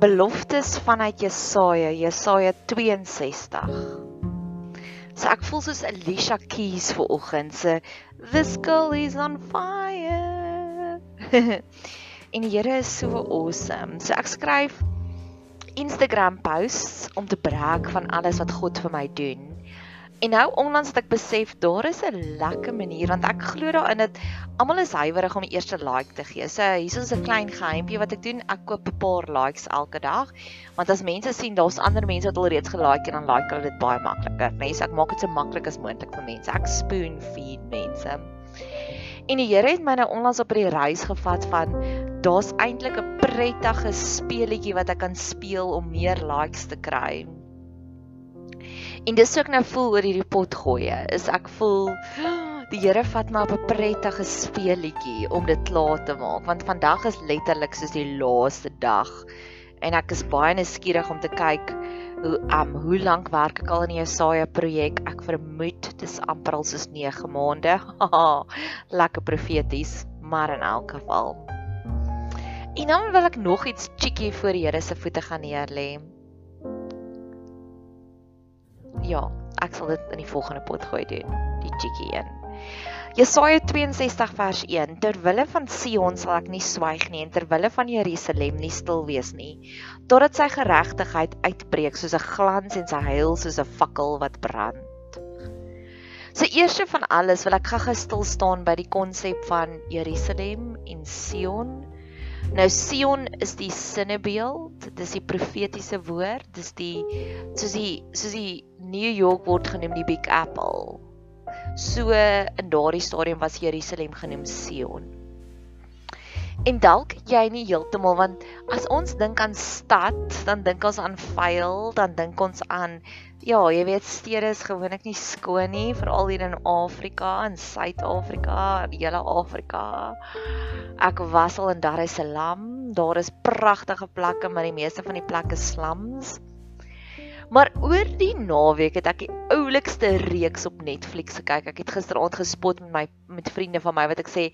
Beloftes vanuit Jesaja, Jesaja 62. So ek voel soos Alicia Keys vir oggend se This girl is on fire. en die Here is so awesome. So ek skryf Instagram posts om te brag van alles wat God vir my doen. En nou onlangs het ek besef daar is 'n lekker manier want ek glo daarin dat almal is huiwerig om die eerste like te gee. So hier is 'n klein geheimpie wat ek doen. Ek koop 'n paar likes elke dag. Want as mense sien daar's ander mense wat al reeds gelike en dan like hulle dit baie makliker. Mense, ek maak dit so maklik as moontlik vir mense. Ek spoon feed mense. En die Here het my nou onlangs op 'n reis gevat van daar's eintlik 'n prettige speletjie wat ek kan speel om meer likes te kry. En dis ook nou voel oor hierdie pot gooi. Is ek voel die Here vat my op 'n prettige speelietjie om dit klaar te maak want vandag is letterlik soos die laaste dag. En ek is baie nuuskierig om te kyk hoe um hoe lank werk ek al in die Jesaja projek? Ek vermoed dis amper al soos 9 maande. Lekker profeties, maar in elk geval. En dan wil ek nog iets cheeky voor die Here se voete gaan neerlê ja, ek sal dit in die volgende pot gooi doen, die cheeky een. Jesaja 62 vers 1: Terwille van Sion sal ek nie swyg nie en terwille van Jerusalem nie stil wees nie, totdat sy geregtigheid uitbreek soos 'n glans en sy heil soos 'n fakkel wat brand. So eerste van alles wil ek gou-gou stil staan by die konsep van Jerusalem en Sion. Nou Sion is die sinnebeeld, dis die profetiese woord, dis die soos die soos die New York word genoem die Big Apple. So in daardie stadium was Jerusalem genoem Sion. En dalk jy nie heeltemal want as ons dink aan stad, dan dink ons aan vuil, dan dink ons aan ja, jy weet stede is gewoonlik nie skoon nie, veral hier in Afrika en Suid-Afrika, die hele Afrika. Ek was al in Dar es Salaam. Daar is pragtige plekke, maar die meeste van die plekke slums. Maar oor die naweek het ek die oulikste reeks op Netflix gekyk. Ek het gisteraand gespot met my met vriende van my wat ek sê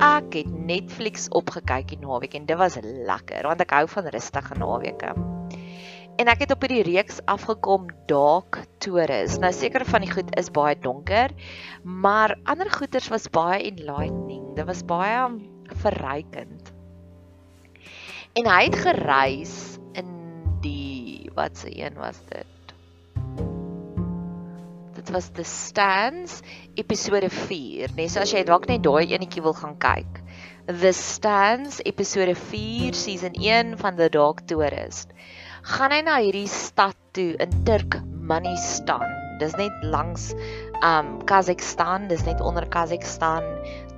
ek het Netflix opgekyk die naweek en dit was lekker want ek hou van rustige naweke. En ek het op hierdie reeks afgekom Dark Tourist. Nou seker van die goed is baie donker, maar ander goeters was baie enlightening. Dit was baie verrykend. En hy het gereis wat se een was dit? Dit was The Stands episode 4, nee, so as jy dalk net daai enetjie wil gaan kyk. The Stands episode 4 season 1 van The Dark Tourist. Gaan hy na hierdie stad toe in Turkmenistan. Dis net langs um Kazakhstan, dis net onder Kazakhstan,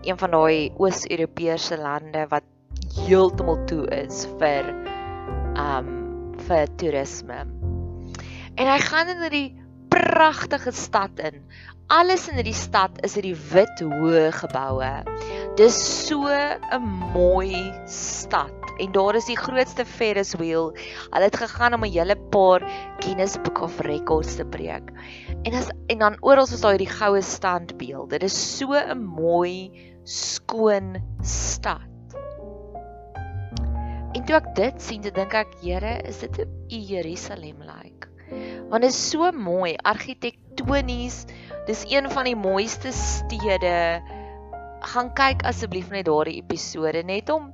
een van daai Oos-Europese lande wat heeltemal toe is vir um vir toerisme. En hy gaan in hierdie pragtige stad in. Alles in hierdie stad is hierdie wit hoë geboue. Dis so 'n mooi stad. En daar is die grootste Ferris wheel. Hulle het gegaan om 'n hele paar Guinness Book of Records te breek. En as en dan oral is daar hierdie goue standbeelde. Dit is so 'n mooi, skoon stad. En toe ek dit sien, dink ek, Here, is dit 'n Jerusalem like? Want dit is so mooi, argitektonies. Dis een van die mooiste stede. Gaan kyk asseblief net daardie episode net om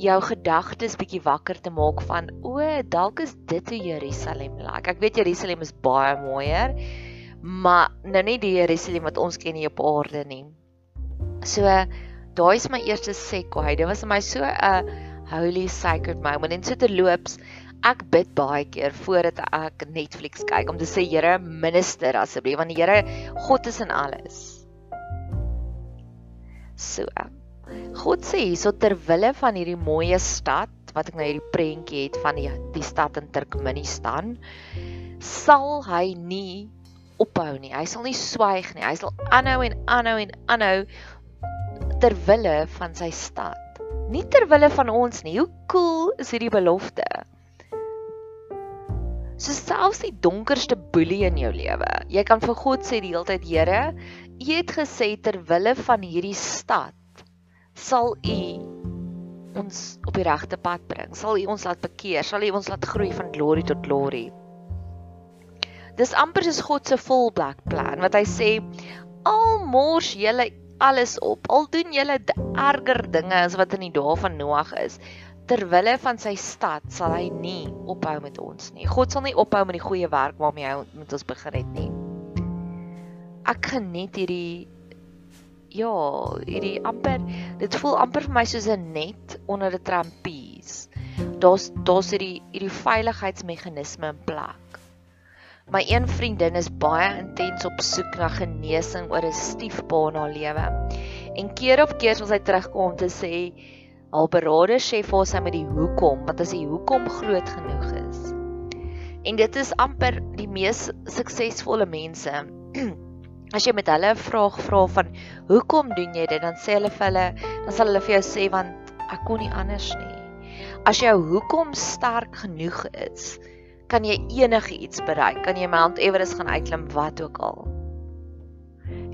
jou gedagtes bietjie wakker te maak van o, dalk is dit 'n Jerusalem like. Ek weet Jerusalem is baie mooier, maar nou nie die Jerusalem wat ons ken hier op aarde nie. So daai is my eerste sekwai. Dit was vir my so 'n holy sacred moment en so terloops ek bid baie keer voordat ek Netflix kyk om te sê Here minister asseblief want die Here God is in alles. So. God sê hierso ter wille van hierdie mooi stad wat ek nou hierdie prentjie het van die die stad in Turkmenistan sal hy nie ophou nie. Hy sal nie swyg nie. Hy sal aanhou en aanhou en aanhou ter wille van sy stad. Nie ter wille van ons nie. Hoe cool is hierdie belofte? So selfs die donkerste boelie in jou lewe, jy kan vir God sê die hele tyd, Here, U het gesê ter wille van hierdie stad sal U ons op die regte pad bring. Sal U ons laat bekeer, sal U ons laat groei van glory tot glory. Dis amper soos God se full black plan wat hy sê al mors julle alles op, al doen julle erger dinge as wat in die dae van Noag is, ter wille van sy stad sal hy nie ophou met ons nie. God sal nie ophou met die goeie werk waarmee hy met ons begin het nie. Ek geniet hierdie ja, hierdie amper dit voel amper vir my soos 'n net onder 'n trampies. Daar's daar's hierdie hierdie veiligheidsmeganisme in plek. My een vriendin is baie intens op soek na genesing oor 'n stiefpa in haar lewe. En keer op keer as sy terugkom om te sê Haar beraader sê vir ons hy met die hoekom, wat as die hoekom groot genoeg is. En dit is amper die mees suksesvolle mense. As jy met hulle 'n vraag vra van hoekom doen jy dit, dan sê hulle vir hulle, dan sal hulle vir jou sê want ek kon nie anders nie. As jou hoekom sterk genoeg is, kan jy enigiets bereik. Kan jy Mount Everest gaan uitklim wat ook al.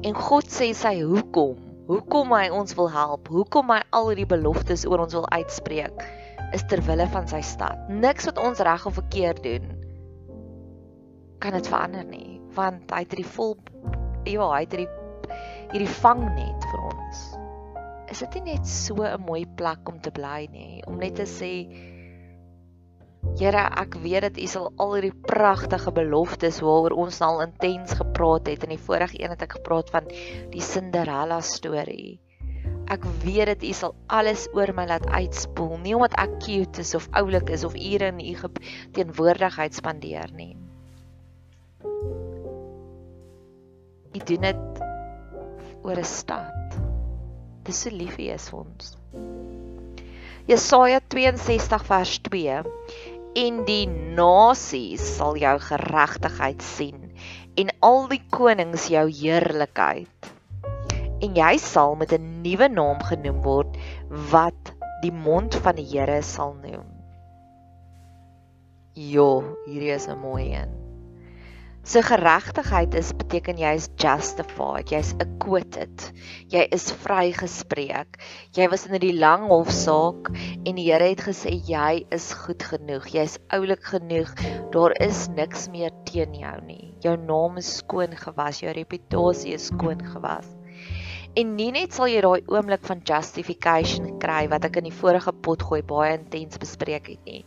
En God sê sy hoekom hoekom hy ons wil help, hoekom hy al hierdie beloftes oor ons wil uitspreek, is ter wille van sy stad. Niks wat ons reg of verkeerd doen kan dit verander nie, want hy het hierdie vol ja, hy het hierdie hierdie vangnet vir ons. Is dit nie net so 'n mooi plek om te bly nie, om net te sê Here, ek weet dat U sal al hierdie pragtige beloftes waaroor ons al intens gepraat het in die vorige een het ek gepraat van die Cinderella storie. Ek weet dat U sal alles oor my laat uitspoel, nie omdat ek cute is of oulik is of ure in U teenwoordigheid spandeer nie. U doen dit oor 'n stad. Dis so lief U is vir ons. Jesaja 62 vers 2 en die nasies sal jou geregtigheid sien en al die konings jou heerlikheid en jy sal met 'n nuwe naam genoem word wat die mond van die Here sal noem. Jo, hierdie is 'n mooi een. So geregtigheid is beteken jy is justified, jy's acquitted. Jy is vrygespreek. Jy was in die lang hofsaak en die Here het gesê jy is goed genoeg. Jy's oulik genoeg. Daar is niks meer teen jou nie. Jou naam is skoon gewas, jou reputasie is skoon gewas. En nie net sal jy daai oomblik van justification kry wat ek in die vorige pot gooi baie intens bespreek het nie.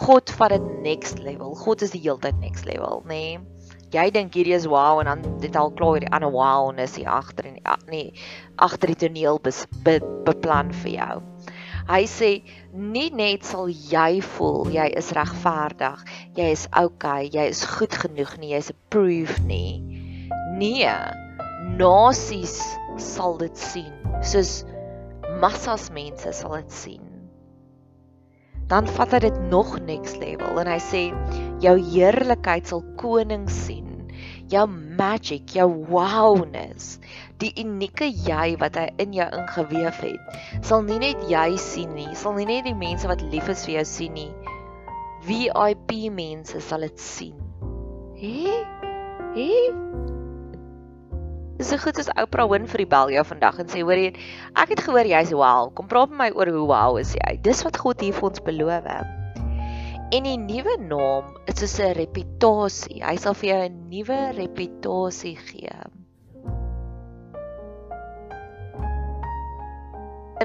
God vat dit next level. God is die heeltyd next level, nê? Nee? Jy dink hierdie is wow en dan dit al klaar hierdie ander wow en is hier agter en nee agter die toneel bes, be, beplan vir jou. Hy sê nie net sal jy voel jy is regverdig, jy is okay, jy is goed genoeg nie, jy's approved nie. Nee, nasies sal dit sien. Soos massas mense sal dit sien. Dan vat hy dit nog next level en hy sê jou heerlikheid sal konings sien jou magic, jou wowness, die unieke jy wat hy in jou ingeweef het, sal nie net jy sien nie, sal nie net die mense wat lief is vir jou sien nie. VIP mense sal dit sien. Hè? Hè? Dis so goed as Oprah Winfrey bel jou vandag en sê hoor jy, ek het gehoor jy's wow. Kom praat met my oor hoe wow is jy. Dis wat God hier vir ons beloof. En die nuwe naam is soos 'n reputasie. Hy sal vir jou 'n nuwe reputasie gee.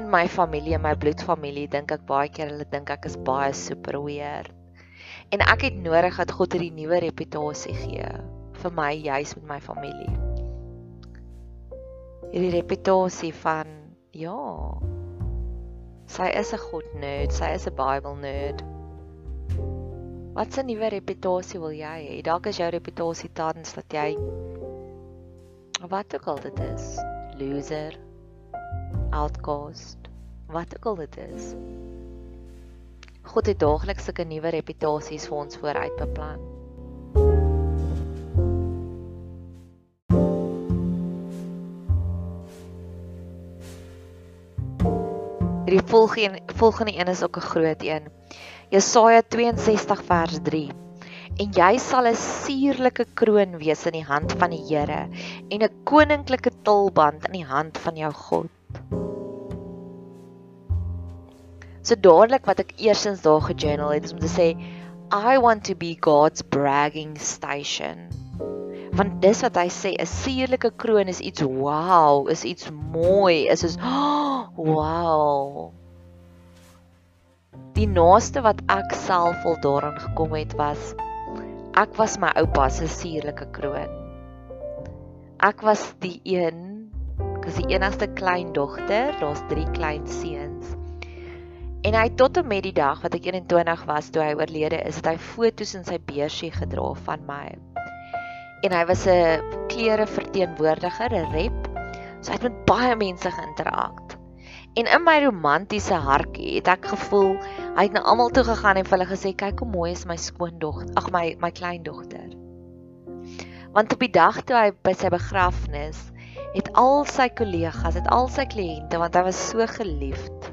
In my familie, my bloedfamilie, dink ek baie keer hulle dink ek is baie super weird. En ek het nodig dat God 'n nuwe reputasie gee vir my juis met my familie. Hierdie reputasie van ja. Sy is 'n God nerd, sy is 'n Bible nerd. Wat 'n nuwe reputasie wil jy hê? Dalk is jou reputasie tans dat jy wat ook al dit is, loser, outcast, wat ook al dit is. God het daagliks sulke nuwe reputasies vir ons vooruit beplan. Die volgende volgende een is ook 'n groot een. Jesaja 62 vers 3. En jy sal 'n suurlike kroon wees in die hand van die Here en 'n koninklike tulband in die hand van jou God. So dadelik wat ek eersins daar gejournal het is om te sê I want to be God's bragging station. Want dis wat hy sê, 'n suurlike kroon is iets wow, is iets mooi, is soos oh, wow. Die naaste wat ek self al daaraan gekom het was ek was my oupa se suurlike kroon. Ek was die een, ek is die enigste kleindogter, daar's 3 klein seuns. En hy tot en met die dag wat ek 21 was toe hy oorlede is, het hy foto's in sy beursie gedra van my. En hy was 'n klere verteenwoordiger, 'n rep. So hy het met baie mense geïnterak. En in my romantiese hartjie het ek gevoel hy het na almal toe gegaan en vir hulle gesê kyk hoe mooi is my skoondogter, ag my my kleindogter. Want op die dag toe hy by sy begrafnis het al sy kollegas, het al sy kliënte want hy was so geliefd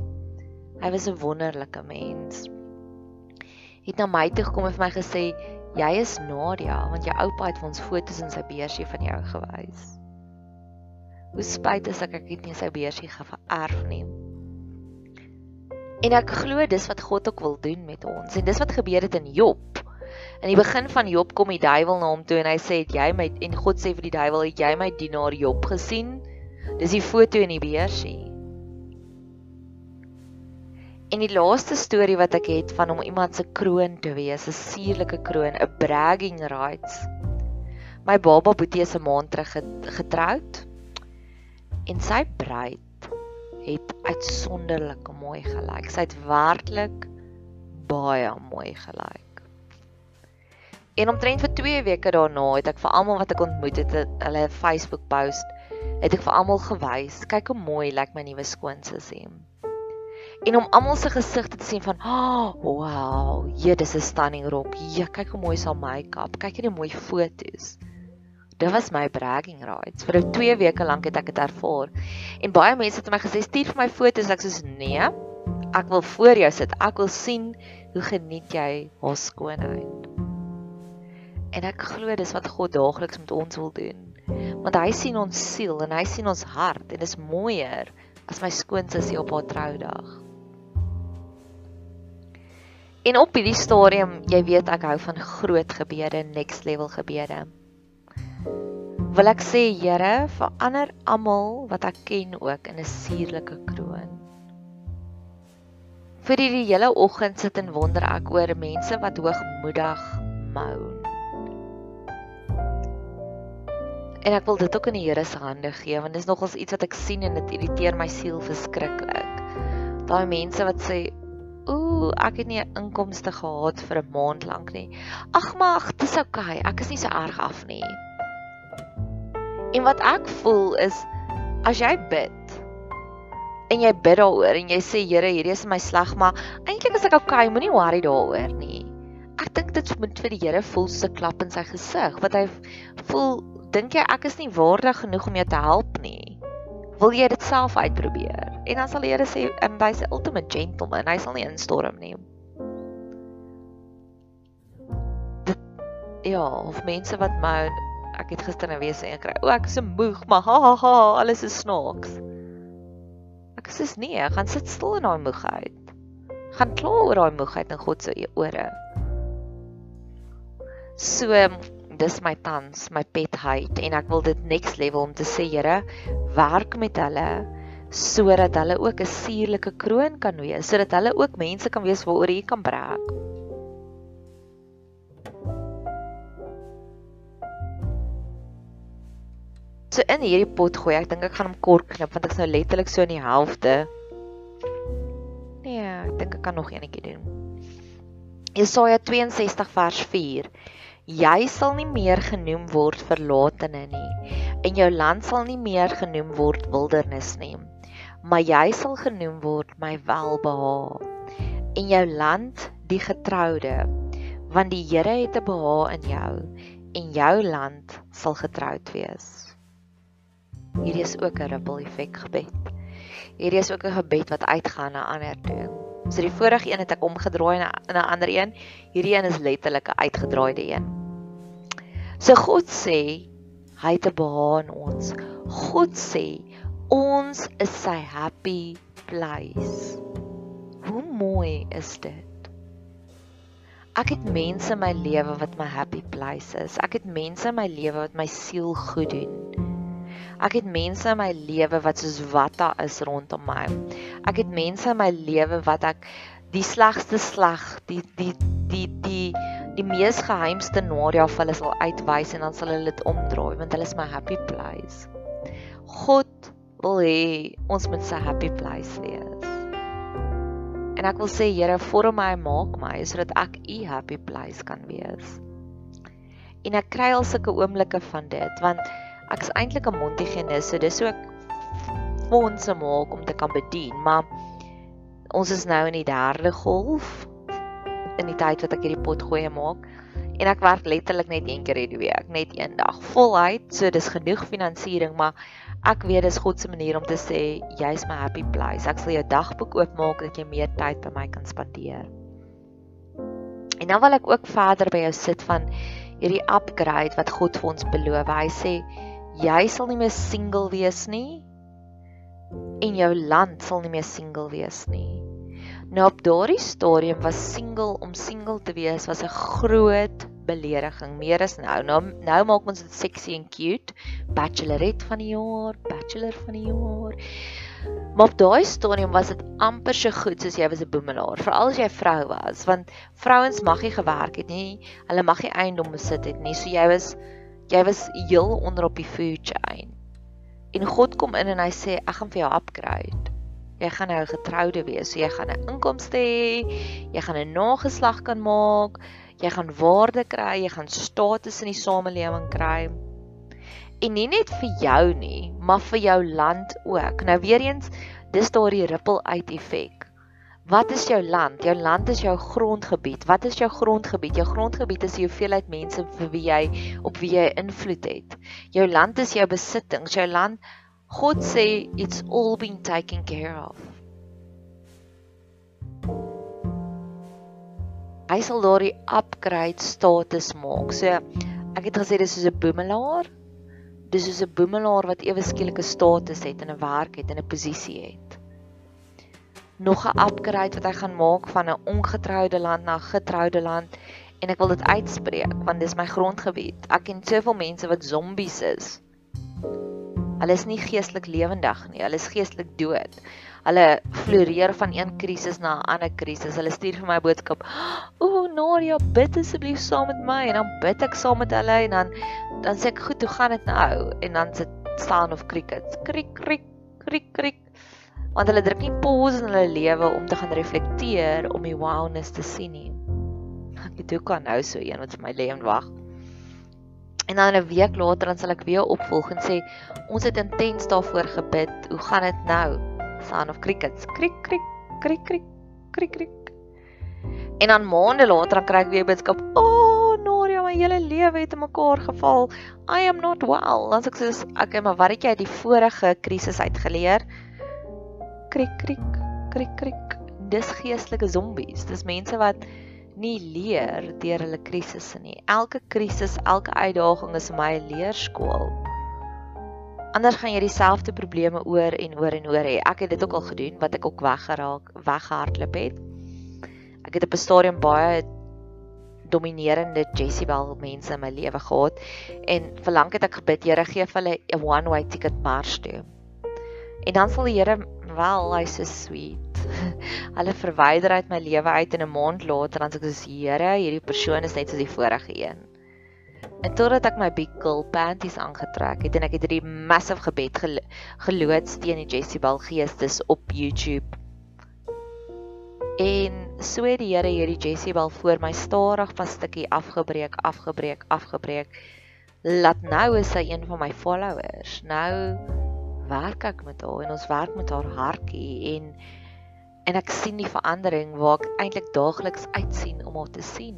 Hy was 'n wonderlike mens. Het na my toe gekom en vir my gesê, "Jy is Nadia, want jou oupa het vir ons foto's in sy beursie van jou gewys." Hoe spyt is ek ek het nie sy beursie geërf nie. En ek glo dis wat God ook wil doen met ons. En dis wat gebeur het in Job. In die begin van Job kom die duiwel na hom toe en hy sê, "Het jy my en God sê vir die duiwel, het jy my dienaar Job gesien?" Dis die foto in die beursie. En die laaste storie wat ek het van om iemand se kroon te wees, 'n suurlike kroon, 'n bragging rights. My baba Boetie se maand terug getroud en sy bruid het uitsonderlik mooi gelyk. Sy het werklik baie mooi gelyk. En omtrent vir 2 weke daarna het ek vir almal wat ek ontmoet het, hulle Facebook post, het ek vir almal gewys, kyk hoe mooi lyk my nuwe skoonsussie en om almal se gesigte te sien van, "Oh, wow, jy dis 'n stunning rok. Ja, kyk hoe mooi is haar make-up. Kyk hierdie mooi foto's." Dit was my bragging rights. Vir 2 weke lank het ek dit ervaar. En baie mense het my gesê, "Stuur vir my foto's." Ek sê, "Nee. Ek wil voor jou sit. Ek wil sien hoe geniet jy haar skoonheid." En ek glo dis wat God daagliks met ons wil doen. Want hy sien ons siel en hy sien ons hart en dit is mooier as my skoonsussie op haar troudag. En op hierdie stadium, jy weet ek hou van groot gebede, next level gebede. Wil ek sê Here, verander almal wat ek ken ook in 'n suurlike kroon. Vir hierdie hele oggend sit en wonder ek oor mense wat hoogmoedig moan. En ek wil dit ook in die Here se hande gee want dit is nogals iets wat ek sien en dit irriteer my siel verskriklik. Daai mense wat sê ooh, ek het nie 'n inkomste gehad vir 'n maand lank nie. Ag maar, dit is oukei. Okay. Ek is nie so erg af nie. En wat ek voel is as jy bid en jy bid daaroor en jy sê Here, hierdie is my sleg, maar eintlik is ek okay, moenie worry daaroor nie. Ek dink dit moet vir die Here voel so klap in sy gesig wat hy voel dink jy ek is nie waardig genoeg om jou te help nie? Wil jy dit self uitprobeer? En dan sal die Here sê en hy's 'n ultimate gentleman hy sal nie instorm nie. Dit, ja of mense wat my ek het gister nou weer sê ek kry o ek is so moeg maar ha ha ha alles is snaaks ek sê nee gaan sit stil in daai moegheid gaan kla oor daai moegheid in God se ore. So dis my tans, my pet hate en ek wil dit next level om te sê Here, werk met hulle sodat hulle ook 'n suurlike kroon kan wees, sodat hulle ook mense kan wees waaroor jy kan brag. So in hierdie pot gooi, ek dink ek gaan hom kort knip want ek is nou letterlik so in die helfte. Nee, ek dink ek kan nog eenetjie doen. Jesaja 62 vers 4. Jy sal nie meer genoem word verlatene nie en jou land sal nie meer genoem word wildernis nie, maar jy sal genoem word my welbehae en jou land die getroude want die Here het 'n behae in jou en jou land sal getroud wees. Hierdie is ook 'n ripple effek gebed. Hierdie is ook 'n gebed wat uitgaan na ander toe. So die vorige een het ek omgedraai na 'n ander een. Hierdie een is letterlik 'n uitgedraaide een. So God sê hy het 'n behaag in ons. God sê ons is sy happy place. Hoe mooi is dit? Ek het mense in my lewe wat my happy place is. Ek het mense in my lewe wat my siel goed doen. Ek het mense in my lewe wat soos watta is rondom my. Ek het mense in my lewe wat ek die slegste sleg, die die die die die mees geheimste nadia vir hulle sal uitwys en dan sal hulle dit omdraai want hulle is my happy place. God wil hê ons moet sy happy place wees. En ek wil sê Here, vorm my en maak my sodat ek u happy place kan wees. En ek kry al sulke oomblikke van dit want ek is eintlik 'n Montigenis, so dis ook fondse maak om te kan bedien, maar ons is nou in die derde golf in die tyd wat ek hierdie pot gooi maak en ek werk letterlik net een keer hierdie week, net een dag voluit, so dis genoeg finansiering, maar ek weet dis God se manier om te sê jy's my happy place. Ek sal jou dagboek oopmaak dat jy meer tyd by my kan spandeer. En dan wil ek ook verder by jou sit van hierdie upgrade wat God vir ons beloof. Hy sê jy sal nie meer single wees nie en jou land sal nie meer single wees nie. Nou op daardie stadium was single om single te wees was 'n groot belediging. Meer as nou. Nou nou maak ons dit sexy en cute. Bachelorette van die jaar, bachelor van die jaar. Maar op daai stadium was dit amper so goed soos jy was 'n boemelaar, veral as jy 'n vrou was, want vrouens mag nie gewerk het nie. Hulle mag nie eiendom besit het nie. So jy was jy was heel onder op die food chain. En God kom in en hy sê ek gaan vir jou upgrade. Jy gaan nou getroude wees, so jy gaan 'n inkomste hê, jy gaan 'n nageslag kan maak, jy gaan waarde kry, jy gaan status in die samelewing kry. En nie net vir jou nie, maar vir jou land ook. Nou weer eens, dis daardie ripple uit effek. Wat is jou land? Jou land is jou grondgebied. Wat is jou grondgebied? Jou grondgebied is die hoeveelheid mense vir wie jy op wie jy invloed het. Jou land is jou besittings. Jou land God sê it's all been taken care of. Hy sal daardie upgrade status maak. So ek het gesê dis soos 'n boemelaar. Dis soos 'n boemelaar wat ewe skielike status het en 'n werk het en 'n posisie het nog 'n upgrade wat hy gaan maak van 'n ongetroude land na getroude land en ek wil dit uitspreek want dis my grondgebied. Ek ken soveel mense wat zombies is. Hulle is nie geestelik lewendig nie, hulle is geestelik dood. Hulle floreer van een krisis na 'n ander krisis. Hulle stuur vir my boodskap: "O, Nadia, bid asseblief saam met my." En dan bid ek saam met hulle en dan dan sê ek: "Goed, hoe gaan dit nou?" En dan sit staan of crickets. Krik krik krik krik want hulle druk nie pause in hulle lewe om te gaan reflekteer om die wowness te sien nie. Ek het ook aan nou so een wat vir my lê en wag. En dan 'n week later dan sal ek weer opvolg en sê ons het intens daarvoor gebid. Hoe gaan dit nou? Sound of crickets. Krik krik krik krik krik krik. En dan maande later dan kry ek weer boodskap, "O, oh, Noria, my hele lewe het in mekaar geval. I am not well." Dan sê ek soos, "Okay, maar wat het jy uit die vorige krisis uitgeleer?" Krik krik krik krik. Dis geestelike zombies. Dis mense wat nie leer deur hulle krisisse nie. Elke krisis, elke uitdaging is vir my 'n leerskool. Anders gaan jy dieselfde probleme oor en oor en oor hê. Ek het dit ook al gedoen wat ek ook weggeraak, weggehardloop het. Ek het op 'n stadium baie dominerende Jezebel mense in my lewe gehad en vir lank het ek gebid, Here, gee vir hulle 'n one-way ticket mars toe. En dan sal die Here wel, hy's so sweet. Hulle verwyder uit my lewe uit in 'n maand later dan sê ek soos Here, hierdie persoon is net soos die vorige een. En totdat ek my big girl panties aangetrek het en ek het hierdie massive gebed gel geloods teen die Jezebel geestes op YouTube. En so het die Here hierdie Jezebel voor my stadig van stukkie afgebreek, afgebreek, afgebreek. Laat nou is sy een van my followers. Nou werk ek met haar en ons werk met haar hartjie en en ek sien die verandering waar ek eintlik daagliks uitsien om haar te sien.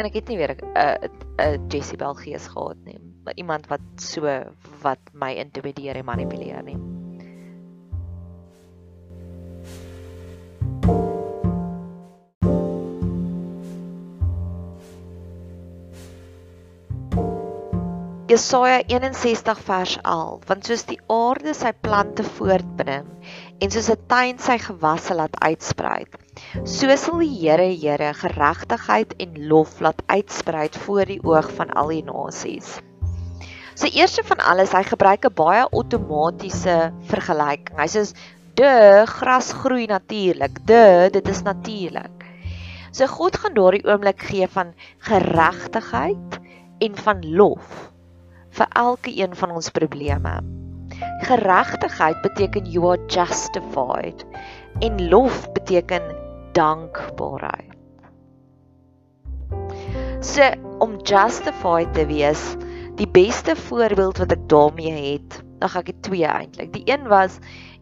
En ek het nie weer 'n uh, 'n uh, Jezebel gees gehad nie, maar iemand wat so wat my intimideer en manipuleer nie. Jesaja 61 vers 11 want soos die aarde sy plante voortbring en soos 'n tuin sy gewasse laat uitsprei so sal die Here Here geregtigheid en lof laat uitsprei voor die oog van al die nasies. So eerste van alles hy gebruik 'n baie outomatiese vergelyking. Hy sê de gras groei natuurlik. De dit is natuurlik. So God gaan daardie oomblik gee van geregtigheid en van lof vir elke een van ons probleme. Geregtigheid beteken you are justified en lof beteken dankbaarheid. So om justified te wees, die beste voorbeeld wat ek daarmee het, dan gaan ek twee eintlik. Die een was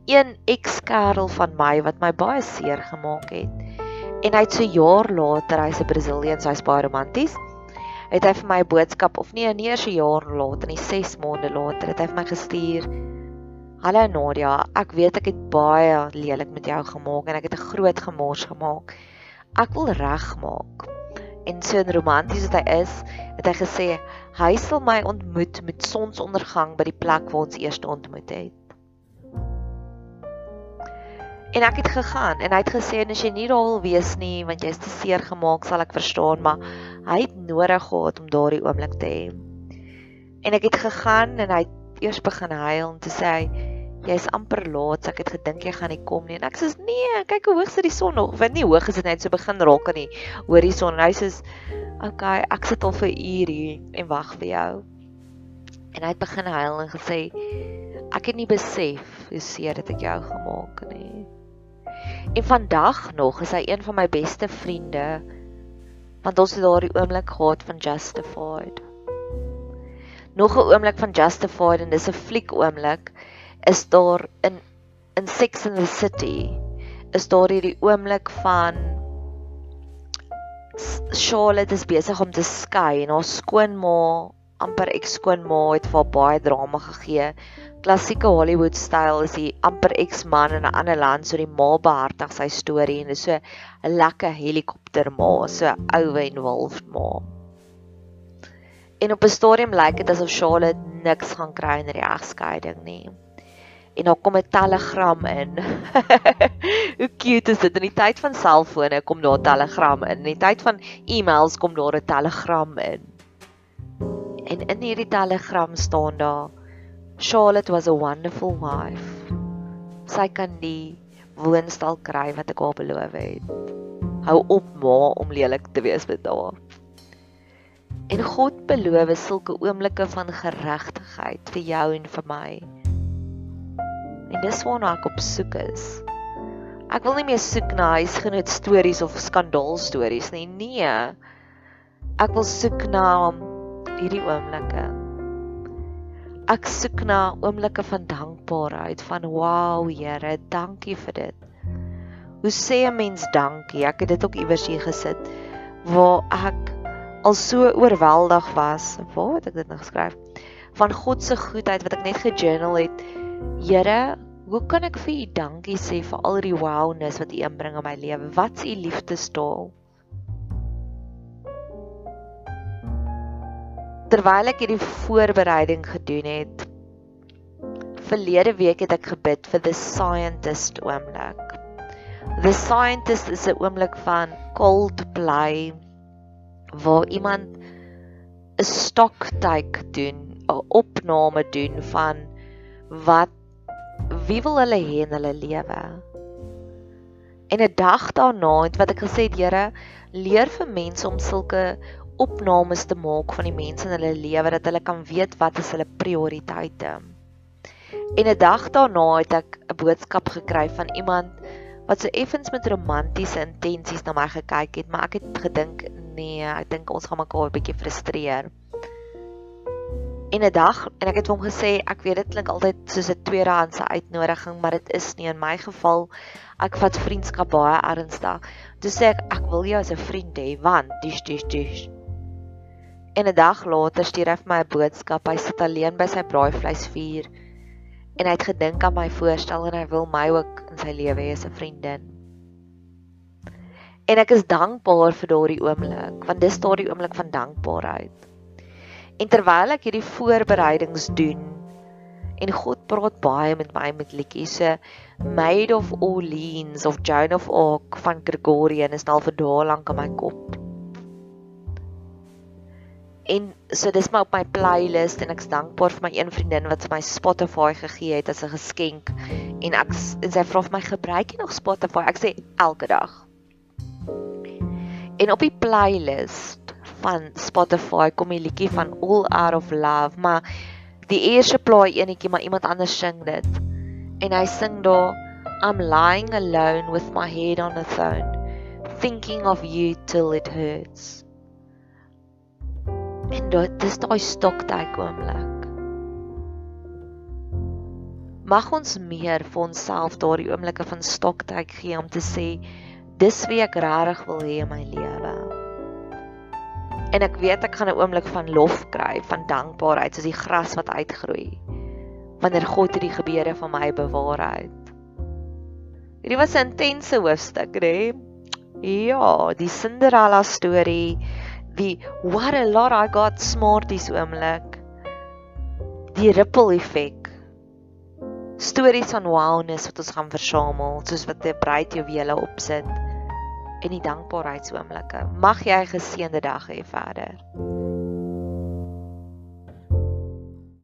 een ex-kerel van my wat my baie seer gemaak het. En hy het so jaar later, hy's 'n Brazilian, so hy's baie romanties het hy vir my 'n boodskap of nie eers 'n jaar later nie, 6 maande later het hy vir my gestuur. Hallo Nadia, ek weet ek het baie lelik met jou gemaak en ek het 'n groot gemors gemaak. Ek wil regmaak. En so romanties wat hy is, het hy gesê hy sal my ontmoet met sonsondergang by die plek waar ons eers ontmoet het. En ek het gegaan en hy het gesê as jy nie daar wil wees nie want jy's te seer gemaak, sal ek verstaan, maar hy het nodig gehad om daardie oomblik te hê. En ek het gegaan en hy het eers begin huil en te sê jy's amper laat, ek het gedink jy gaan nie kom nie. En ek sê nee, kyk hoe hoog sit die son nog. Want nie hoog is dit net so begin raak aan die horison. Hy sê okay, ek sit al vir ure hier en wag vir jou. En hy het begin huil en gesê ek het nie besef hoe seer dit ek jou gemaak het nie. En vandag nog is hy een van my beste vriende want ons het daardie oomblik gehad van Justified. Nog 'n oomblik van Justified en dis 'n fliek oomblik is daar in in Sex and the City is daar hierdie oomblik van Charlotte is besig om te skei en haar skoonma amper ekskoonma het vir haar baie drama gegee klassieke Hollywood styl is die amper ex-man in 'n ander land so die ma behartig sy storie en dis so 'n lekker helikopter ma, so ou en wolf ma. En op 'n stadium lyk dit asof Charlotte niks gaan kry in die egskeiding nie. En daar kom 'n telegram in. Hoe cute is dit in die tyd van selfone kom daar 'n telegram in. In die tyd van e-mails kom daar 'n telegram in. En in hierdie telegram staan daar Charlotte was a wonderful wife. Sy kan die woonstal kry wat ek haar beloof het. Hou op ma om lelik te wees met haar. En God beloof sulke oomblikke van geregtigheid vir jou en vir my. En dis waarna ek op soek is. Ek wil nie meer soek na huisgenoot stories of skandaal stories nie. Nee. Ek wil soek na hierdie oomblikke ek soek na oomblikke van dankbaarheid van wow Here, dankie vir dit. Hoe sê 'n mens dankie? Ek het dit ook iewers hier gesit waar ek al so oorweldig was. Waar het ek dit nou geskryf? Van God se goedheid wat ek net gejournal het. Here, hoe kan ek vir U dankie sê vir al die wowness wat U inbring in my lewe? Wat is U liefdestaal? Terwyl ek hierdie voorbereiding gedoen het, verlede week het ek gebid vir the scientist oomblik. The scientist is 'n oomblik van Coldplay waar iemand 'n stock take doen, 'n opname doen van wat wie wil hulle hê in hulle lewe? En 'n dag daarna het wat ek gesê het, Here, leer vir mense om sulke opnames te maak van die mense in hulle lewe dat hulle kan weet wat is hulle prioriteite. En 'n dag daarna het ek 'n boodskap gekry van iemand wat so effens met romantiese intensies na my gekyk het, maar ek het gedink nee, ek dink ons gaan mekaar 'n bietjie frustreer. En 'n dag en ek het hom gesê ek weet dit klink altyd soos 'n tweedehandse uitnodiging, maar dit is nie in my geval. Ek vat vriendskap baie ernstig. Toe sê ek ek wil jou as 'n vriend hê want dis dis dis. En 'n dag later stuur hy vir my 'n boodskap. Hy sit alleen by sy braaivleisvuur en hy het gedink aan my voorstel en hy wil my ook in sy lewe hê as 'n vriendin. En ek is dankbaar vir daardie oomblik, want dis daardie oomblik van dankbaarheid. En terwyl ek hierdie voorbereidings doen en God praat baie met my met liedjies se Maid of Orleans of Joan of Arc van Gregorian is nou vir dae lank in my kop. En so dis maar op my playlist en ek's dankbaar vir my een vriendin wat my Spotify gegee het as 'n geskenk. En ek en sy vra vir my gebruik jy nog Spotify? Ek sê elke dag. En op die playlist van Spotify kom 'n liedjie van All Out of Love, maar die eerste plaai enetjie maar iemand anders sing dit. En hy sing daar I'm lying alone with my head on a throne thinking of you till it hurts. En dit is daai stoktyk oomblik. Mag ons meer vir onsself daardie oomblikke van stoktyk gee om te sê dis wie ek regtig wil hê in my lewe. En ek weet ek gaan 'n oomblik van lof kry, van dankbaarheid soos die gras wat uitgroei wanneer God hierdie gebeure van my bewaar het. Hierdie was 'n intense hoofstuk, hè? Ja, die Cinderella storie die what a lot I got smarties oomblik. Die ripple effek. Stories van wowness wat ons gaan versamel, soos wat 'n bruid juwele opsit en die dankbaarheidsoomblikke. Mag jy 'n geseënde dag hê verder.